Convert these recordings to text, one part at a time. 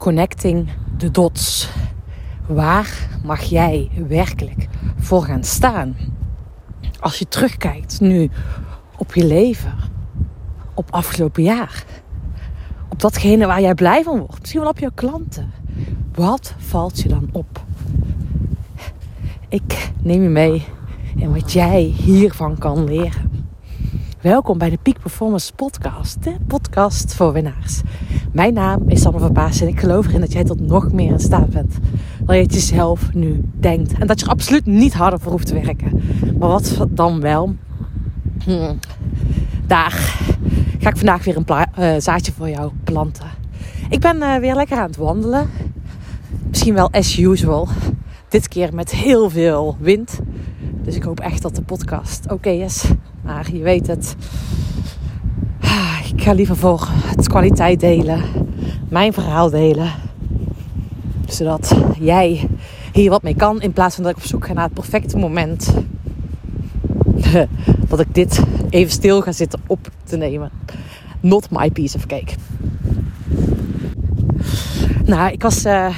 Connecting the dots. Waar mag jij werkelijk voor gaan staan? Als je terugkijkt nu op je leven, op afgelopen jaar, op datgene waar jij blij van wordt, misschien wel op jouw klanten. Wat valt je dan op? Ik neem je mee in wat jij hiervan kan leren. Welkom bij de Peak Performance Podcast, de podcast voor winnaars. Mijn naam is Sanne van Paas en ik geloof erin dat jij tot nog meer in staat bent dan je het jezelf nu denkt. En dat je er absoluut niet harder voor hoeft te werken. Maar wat dan wel? Hm. Daar ga ik vandaag weer een uh, zaadje voor jou planten. Ik ben uh, weer lekker aan het wandelen. Misschien wel as usual. Dit keer met heel veel wind. Dus ik hoop echt dat de podcast oké is. Maar je weet het. Ik ga liever voor het kwaliteit delen. Mijn verhaal delen. Zodat jij hier wat mee kan. In plaats van dat ik op zoek ga naar het perfecte moment. Dat ik dit even stil ga zitten op te nemen. Not my piece of cake. Nou, ik was uh,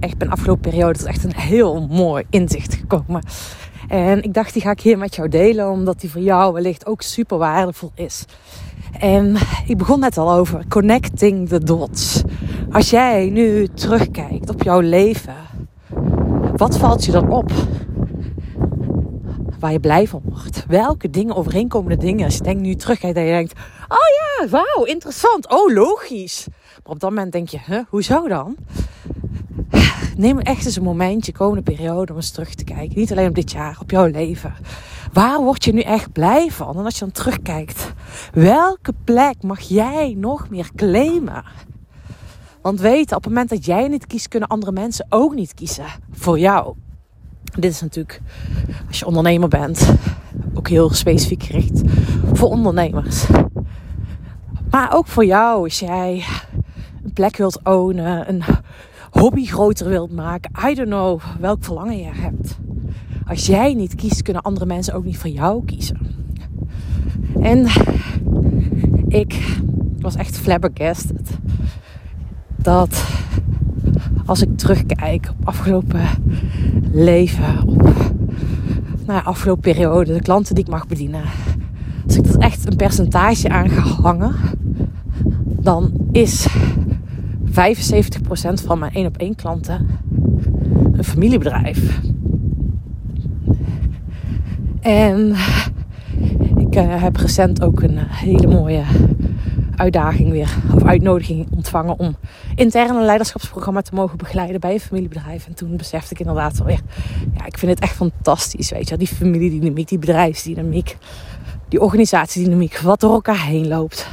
echt de afgelopen periode. Is echt een heel mooi inzicht gekomen. En ik dacht, die ga ik hier met jou delen, omdat die voor jou wellicht ook super waardevol is. En ik begon net al over connecting the dots. Als jij nu terugkijkt op jouw leven, wat valt je dan op? Waar je blij van wordt. Welke dingen, overeenkomende dingen, als je denkt nu terugkijkt en je denkt, oh ja, wauw, interessant, oh logisch. Maar op dat moment denk je, hoezo dan? Neem echt eens een momentje, komende periode, om eens terug te kijken. Niet alleen op dit jaar, op jouw leven. Waar word je nu echt blij van? En als je dan terugkijkt, welke plek mag jij nog meer claimen? Want weet, op het moment dat jij niet kiest, kunnen andere mensen ook niet kiezen voor jou. Dit is natuurlijk, als je ondernemer bent, ook heel specifiek gericht voor ondernemers. Maar ook voor jou, als jij een plek wilt ownen, een hobby groter wilt maken. I don't know welk verlangen je hebt. Als jij niet kiest, kunnen andere mensen ook niet voor jou kiezen. En ik was echt flabbergasted. Dat als ik terugkijk op afgelopen leven, op nou, afgelopen periode, de klanten die ik mag bedienen. Als ik dat echt een percentage aan ga hangen, dan is 75% van mijn 1 op 1 klanten een familiebedrijf. En ik uh, heb recent ook een eh, hele mooie uitdaging weer, of uitnodiging ontvangen om intern een leiderschapsprogramma te mogen begeleiden bij een familiebedrijf. En toen besefte ik inderdaad weer, ja, ik vind het echt fantastisch, weet je, die familiedynamiek, die bedrijfsdynamiek, die organisatiedynamiek, wat door elkaar heen loopt.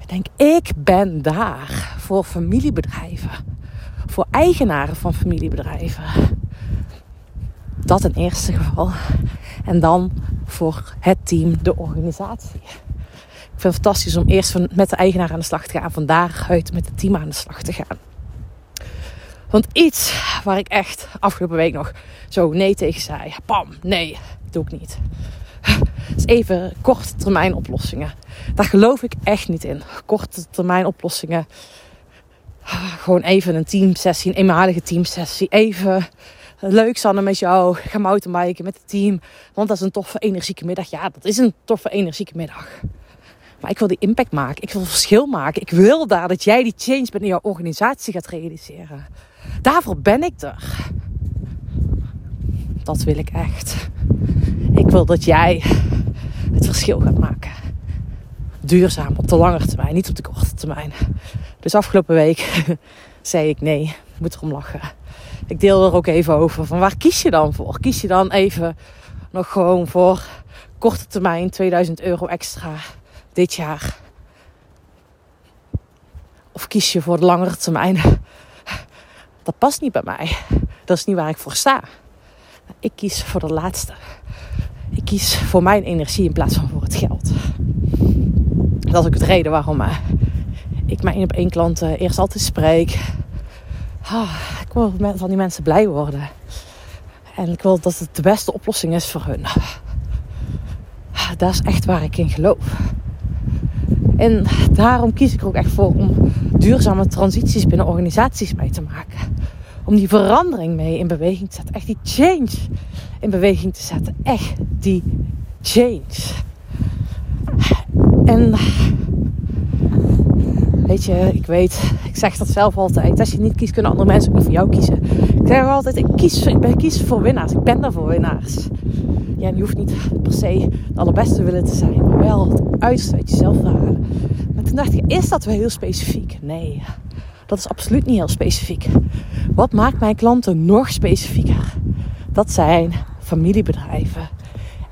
Ik denk, ik ben daar voor familiebedrijven. Voor eigenaren van familiebedrijven. Dat in eerste geval. En dan voor het team, de organisatie. Ik vind het fantastisch om eerst met de eigenaar aan de slag te gaan. Van daaruit met het team aan de slag te gaan. Want iets waar ik echt afgelopen week nog zo nee tegen zei. Pam, nee, doe ik niet. Dus even korte termijn oplossingen. Daar geloof ik echt niet in. Korte termijn oplossingen. Gewoon even een teamsessie, een eenmalige teamsessie. Even leuk Sanne met jou. Ga mountainbiken met het team. Want dat is een toffe energieke middag. Ja, dat is een toffe energieke middag. Maar ik wil die impact maken. Ik wil verschil maken. Ik wil daar dat jij die change in jouw organisatie gaat realiseren. Daarvoor ben ik er. Dat wil ik echt. Ik wil dat jij het verschil gaat maken. Duurzaam op de lange termijn, niet op de korte termijn. Dus afgelopen week zei ik nee, ik moet erom lachen. Ik deel er ook even over van waar kies je dan voor? Kies je dan even nog gewoon voor korte termijn 2000 euro extra dit jaar? Of kies je voor de langere termijn? Dat past niet bij mij. Dat is niet waar ik voor sta. Ik kies voor de laatste. Ik kies voor mijn energie in plaats van voor het geld. Dat is ook de reden waarom uh, ik mijn op één klant uh, eerst altijd spreek. Ah, ik wil van die mensen blij worden. En ik wil dat het de beste oplossing is voor hun. Ah, dat is echt waar ik in geloof. En daarom kies ik er ook echt voor om duurzame transities binnen organisaties mee te maken. Om die verandering mee in beweging te zetten. Echt die change in beweging te zetten. Echt die change. En weet je, ik weet, ik zeg dat zelf altijd. Als je niet kiest, kunnen andere mensen ook niet voor jou kiezen. Ik zeg altijd, ik kies, ik ben, kies voor winnaars. Ik ben daar voor winnaars. Ja, je hoeft niet per se de allerbeste willen te zijn, maar wel het uiterste uit jezelf te halen. Maar toen dacht ik, is dat wel heel specifiek? Nee, dat is absoluut niet heel specifiek. Wat maakt mijn klanten nog specifieker? Dat zijn familiebedrijven.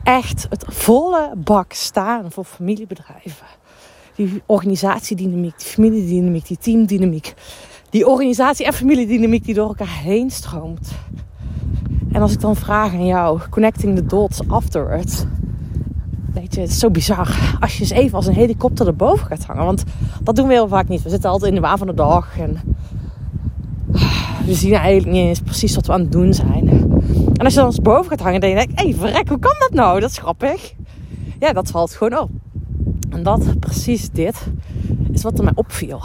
Echt het volle bak staan voor familiebedrijven. Die organisatiedynamiek, die familiedynamiek, die teamdynamiek. Die organisatie- en familiedynamiek die door elkaar heen stroomt. En als ik dan vraag aan jou, connecting the dots afterwards. Weet je, het is zo bizar. Als je eens even als een helikopter erboven gaat hangen. Want dat doen we heel vaak niet. We zitten altijd in de waan van de dag. En we zien eigenlijk niet eens precies wat we aan het doen zijn. En als je dan eens boven gaat hangen, dan denk je, hé, hey, verrek, hoe kan dat nou? Dat is grappig. Ja, dat valt gewoon op. En dat, precies dit, is wat er mij opviel.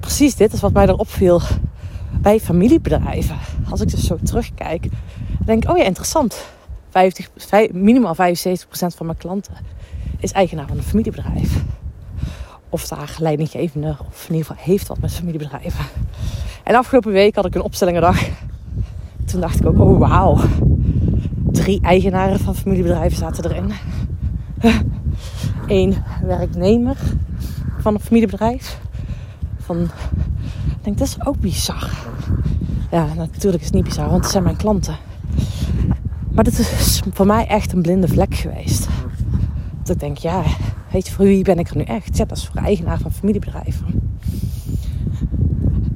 Precies dit is wat mij er opviel bij familiebedrijven. Als ik dus zo terugkijk, denk ik, oh ja, interessant. 50, minimaal 75% van mijn klanten is eigenaar van een familiebedrijf. Of daar leidinggevende, of in ieder geval heeft wat met familiebedrijven. En afgelopen week had ik een opstellingendag. Toen dacht ik ook, oh wauw. Drie eigenaren van familiebedrijven zaten erin. Eén werknemer van een familiebedrijf. Van, ik denk, dat is ook bizar. Ja, natuurlijk is het niet bizar, want het zijn mijn klanten. Maar dit is voor mij echt een blinde vlek geweest. Dat ik denk, ja, weet je, voor wie ben ik er nu echt? Ja, dat is voor eigenaar van familiebedrijven.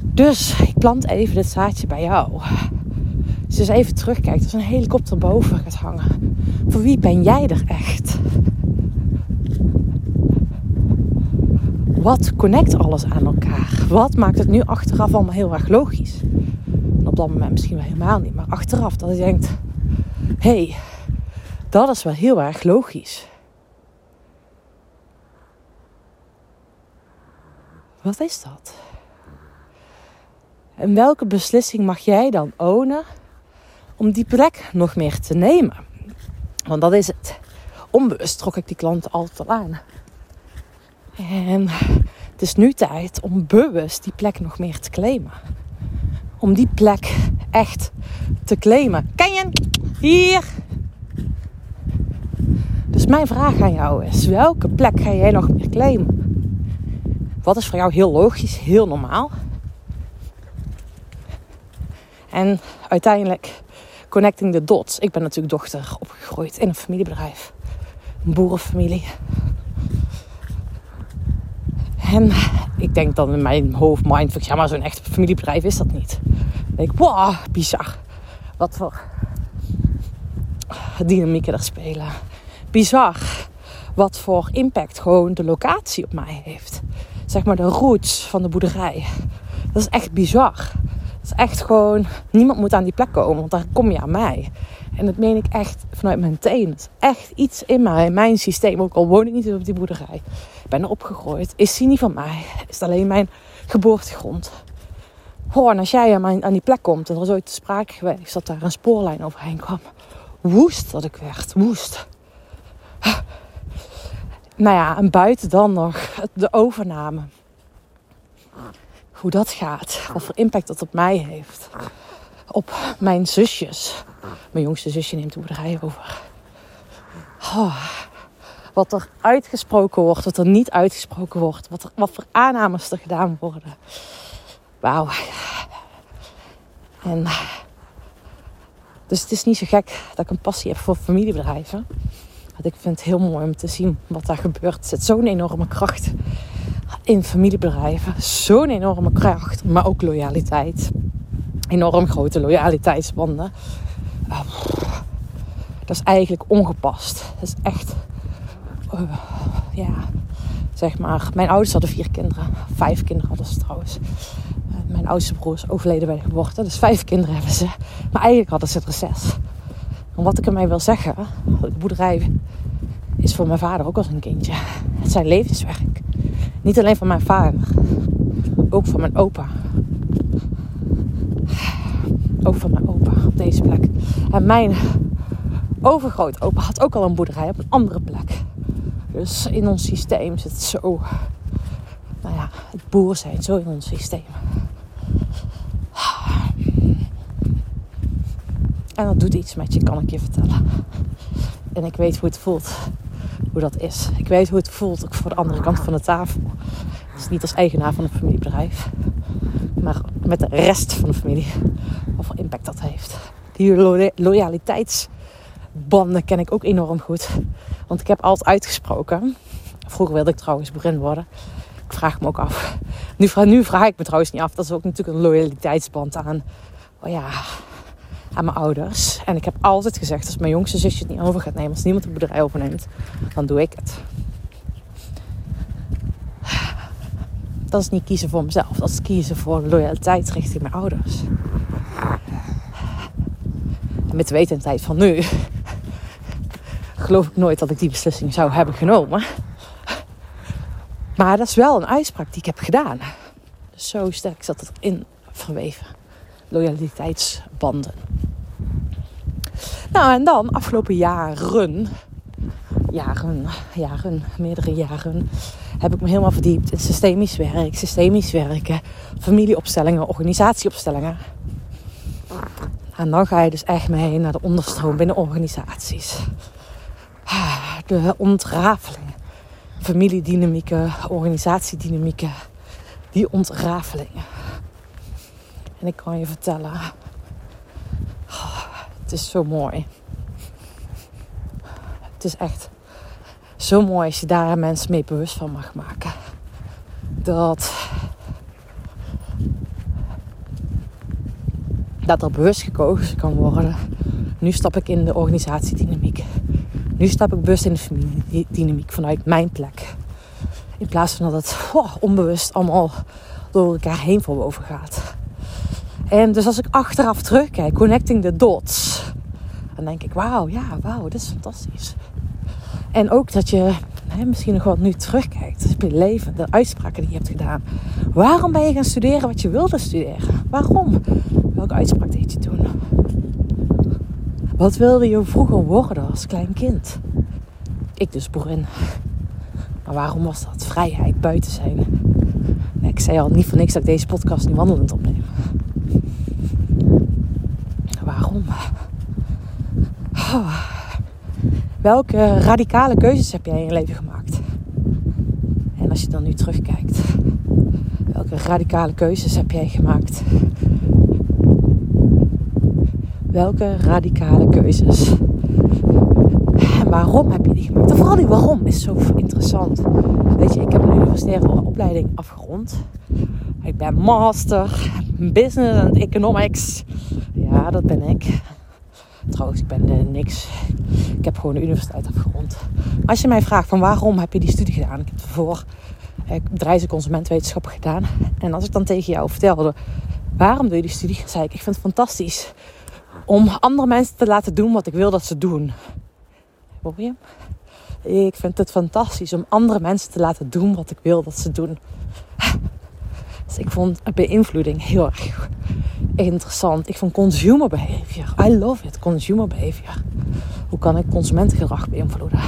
Dus ik plant even dit zaadje bij jou. Je eens even terugkijkt, als een helikopter boven gaat hangen. Voor wie ben jij er echt? Wat connect alles aan elkaar? Wat maakt het nu achteraf allemaal heel erg logisch? Op dat moment misschien wel helemaal niet, maar achteraf dat je denkt: hé, hey, dat is wel heel erg logisch. Wat is dat? En welke beslissing mag jij dan ownen om die plek nog meer te nemen? Want dat is het. Onbewust trok ik die klanten altijd al aan. En het is nu tijd om bewust die plek nog meer te claimen. Om die plek echt te claimen. Ken je? Hier. Dus mijn vraag aan jou is: welke plek ga jij nog meer claimen? Wat is voor jou heel logisch, heel normaal? En uiteindelijk connecting the dots. Ik ben natuurlijk dochter opgegroeid in een familiebedrijf. Een boerenfamilie. En ik denk dan in mijn hoofd, mind, ja maar zo'n echt familiebedrijf is dat niet. Dan denk ik, wow, bizar. Wat voor dynamieken er spelen. Bizar. Wat voor impact gewoon de locatie op mij heeft. Zeg maar de roots van de boerderij. Dat is echt bizar. Dat is echt gewoon, niemand moet aan die plek komen, want daar kom je aan mij. En dat meen ik echt vanuit mijn tenen. Het is echt iets in mij, in mijn systeem. Ook al woon ik niet op die boerderij. Ben opgegroeid. Is die niet van mij? Is alleen mijn geboortegrond? Hoor, als jij aan die plek komt en er is ooit te sprake geweest dat daar een spoorlijn overheen kwam. Woest dat ik werd. Woest. Nou ja, en buiten dan nog de overname. Hoe dat gaat. Wat voor impact dat op mij heeft. Op mijn zusjes. Mijn jongste zusje neemt de boerderij over. Oh, wat er uitgesproken wordt, wat er niet uitgesproken wordt. Wat, er, wat voor aannames er gedaan worden. Wauw. En dus het is niet zo gek dat ik een passie heb voor familiebedrijven. Want ik vind het heel mooi om te zien wat daar gebeurt. Er zit zo'n enorme kracht in familiebedrijven. Zo'n enorme kracht, maar ook loyaliteit. Enorm grote loyaliteitsbanden. Dat is eigenlijk ongepast. Dat is echt, ja, zeg maar. Mijn ouders hadden vier kinderen. Vijf kinderen hadden ze trouwens. Uh, mijn oudste broer is overleden bij de geboorte. Dus vijf kinderen hebben ze. Maar eigenlijk hadden ze er zes. En wat ik ermee wil zeggen, de boerderij is voor mijn vader ook als een kindje. Het zijn levenswerk. Niet alleen van mijn vader, ook van mijn opa. Ook van mijn opa op deze plek. En mijn overgrootopa had ook al een boerderij op een andere plek. Dus in ons systeem zit zo. Nou ja, het boer zijn zo in ons systeem. En dat doet iets met je, kan ik je vertellen. En ik weet hoe het voelt. Hoe dat is. Ik weet hoe het voelt ook voor de andere kant van de tafel. Dus niet als eigenaar van een familiebedrijf. Maar met de rest van de familie. Hoeveel impact dat heeft. Die loyaliteitsbanden ken ik ook enorm goed. Want ik heb altijd uitgesproken. Vroeger wilde ik trouwens boerin worden. Ik vraag me ook af. Nu, nu vraag ik me trouwens niet af. Dat is ook natuurlijk een loyaliteitsband aan. Oh ja, aan mijn ouders. En ik heb altijd gezegd, als mijn jongste zusje het niet over gaat nemen, als niemand het boerderij overneemt, dan doe ik het. Dat is niet kiezen voor mezelf, dat is kiezen voor loyaliteit richting mijn ouders. En met de wetendheid van nu, geloof ik nooit dat ik die beslissing zou hebben genomen. Maar dat is wel een uitspraak die ik heb gedaan. Dus zo sterk zat het in verweven. Loyaliteitsbanden. Nou, en dan afgelopen jaren, jaren, jaren, meerdere jaren, heb ik me helemaal verdiept in systemisch werk, systemisch werken, familieopstellingen, organisatieopstellingen. En dan ga je dus echt mee naar de onderstroom binnen organisaties. De ontrafeling. Familiedynamieken, organisatiedynamieken. Die ontrafelingen. En ik kan je vertellen, het is zo mooi. Het is echt zo mooi als je daar mensen mee bewust van mag maken. Dat, dat er bewust gekozen kan worden. Nu stap ik in de organisatiedynamiek. Nu stap ik bewust in de familiedynamiek vanuit mijn plek. In plaats van dat het oh, onbewust allemaal door elkaar heen voor boven gaat. En dus als ik achteraf terugkijk, connecting the dots, dan denk ik, wauw, ja, wauw, dit is fantastisch. En ook dat je hè, misschien nog wat nu terugkijkt op je leven, de uitspraken die je hebt gedaan. Waarom ben je gaan studeren wat je wilde studeren? Waarom? Welke uitspraak deed je toen? Wat wilde je vroeger worden als klein kind? Ik dus boerin. Maar waarom was dat? Vrijheid, buiten zijn. Ik zei al niet voor niks dat ik deze podcast niet wandelend opneem. Waarom? Oh. Welke radicale keuzes heb jij in je leven gemaakt? En als je dan nu terugkijkt, welke radicale keuzes heb jij gemaakt? Welke radicale keuzes? En waarom heb je die gemaakt? Vooral die waarom is zo interessant. Weet je, ik heb een universitaire opleiding afgerond. Ik ben master business and economics. Ja, dat ben ik. Trouwens, ik ben uh, niks. Ik heb gewoon de universiteit afgerond. Als je mij vraagt van waarom heb je die studie gedaan? Ik heb ervoor eh, bedrijfs- gedaan. En als ik dan tegen jou vertelde, waarom doe je die studie? zei ik, ik vind het fantastisch om andere mensen te laten doen wat ik wil dat ze doen. Ik vind het fantastisch om andere mensen te laten doen wat ik wil dat ze doen. Dus ik vond beïnvloeding heel erg interessant. Ik vond consumer behavior. I love it, consumer behavior. Hoe kan ik consumentengedrag beïnvloeden?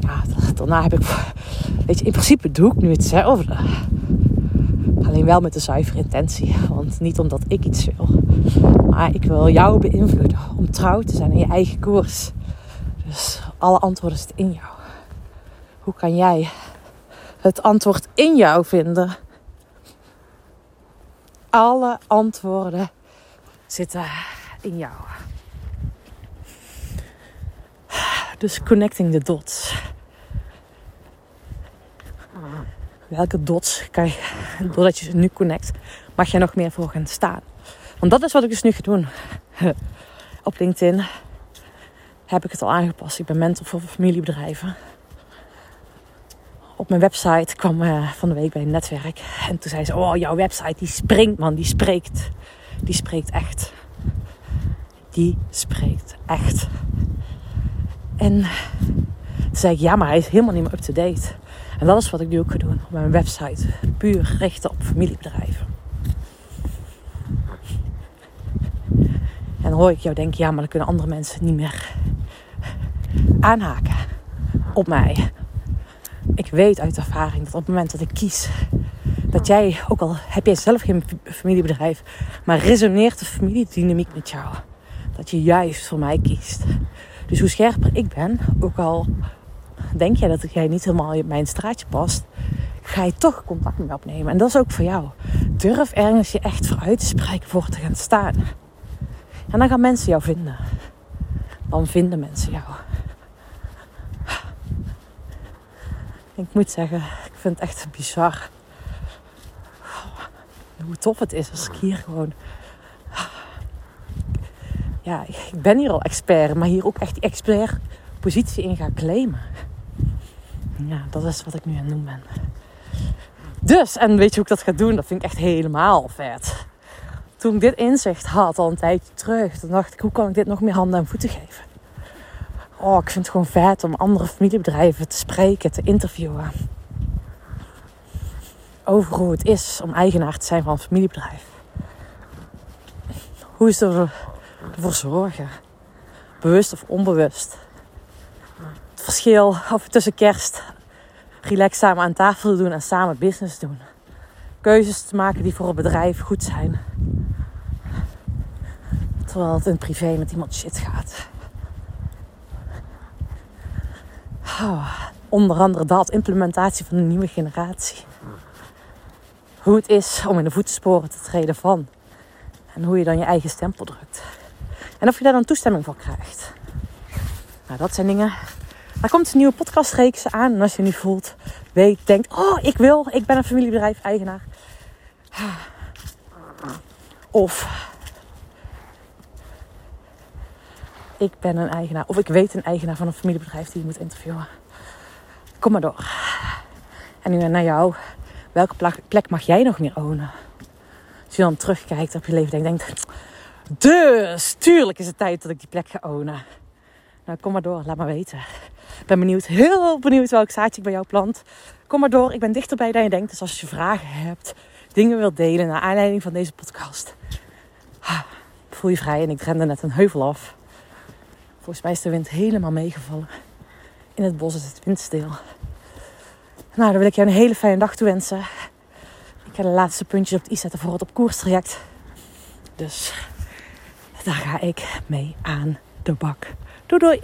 Ja, daarna heb ik, weet je, in principe doe ik nu hetzelfde. Alleen wel met de zuivere intentie. Want niet omdat ik iets wil. Maar ik wil jou beïnvloeden. Om trouw te zijn in je eigen koers. Dus alle antwoorden zitten in jou. Hoe kan jij het antwoord in jou vinden? Alle antwoorden zitten in jou. Dus connecting the dots. Welke dots kan je, doordat je ze nu connect, mag je nog meer voor gaan staan? Want dat is wat ik dus nu ga doen. Op LinkedIn heb ik het al aangepast. Ik ben mentor voor familiebedrijven. Op mijn website kwam uh, van de week bij een netwerk. En toen zei ze: Oh, jouw website die springt, man. Die spreekt. Die spreekt echt. Die spreekt echt. En zei ik, ja, maar hij is helemaal niet meer up-to-date. En dat is wat ik nu ook ga doen op mijn website. Puur richten op familiebedrijven. En dan hoor ik jou denken, ja, maar dan kunnen andere mensen niet meer aanhaken op mij. Ik weet uit ervaring dat op het moment dat ik kies dat jij, ook al heb jij zelf geen familiebedrijf, maar resoneert de familiedynamiek met jou, dat je juist voor mij kiest. Dus hoe scherper ik ben, ook al denk jij dat jij niet helemaal in mijn straatje past, ga je toch contact met me opnemen. En dat is ook voor jou. Durf ergens je echt vooruit te spreken voor te gaan staan. En dan gaan mensen jou vinden. Dan vinden mensen jou. Ik moet zeggen, ik vind het echt bizar. Hoe tof het is als ik hier gewoon. Ja, ik ben hier al expert, maar hier ook echt die expertpositie in ga claimen. Ja, dat is wat ik nu aan het doen ben. Dus, en weet je hoe ik dat ga doen? Dat vind ik echt helemaal vet. Toen ik dit inzicht had, al een tijdje terug, dan dacht ik, hoe kan ik dit nog meer handen en voeten geven? Oh, ik vind het gewoon vet om andere familiebedrijven te spreken, te interviewen. Over hoe het is om eigenaar te zijn van een familiebedrijf. Hoe is er ervoor zorgen? Bewust of onbewust? Het verschil of tussen kerst relax samen aan tafel doen en samen business doen. Keuzes te maken die voor het bedrijf goed zijn. Terwijl het in privé met iemand shit gaat. Oh, onder andere dat, implementatie van een nieuwe generatie. Hoe het is om in de voetsporen te treden van. En hoe je dan je eigen stempel drukt. En of je daar dan toestemming voor krijgt. Nou, dat zijn dingen. Daar komt een nieuwe podcastreeks aan. En als je nu voelt, weet, denkt, oh, ik wil, ik ben een familiebedrijf eigenaar. Of ik ben een eigenaar. Of ik weet een eigenaar van een familiebedrijf die je moet interviewen. Kom maar door. En nu naar jou. Welke plek mag jij nog meer ownen? Als je dan terugkijkt op je leven en denkt... Dus, tuurlijk is het tijd dat ik die plek ga ownen. Nou, kom maar door. Laat maar weten. Ben benieuwd, heel benieuwd welk zaadje ik bij jou plant. Kom maar door. Ik ben dichterbij dan je denkt. Dus als je vragen hebt, dingen wilt delen naar aanleiding van deze podcast... Voel je vrij en ik rende net een heuvel af. Volgens mij is de wind helemaal meegevallen. In het bos is het windstil. Nou, dan wil ik jou een hele fijne dag toewensen. Ik ga de laatste puntjes op het i zetten voor het op koerstraject. Dus daar ga ik mee aan de bak. Doei doei!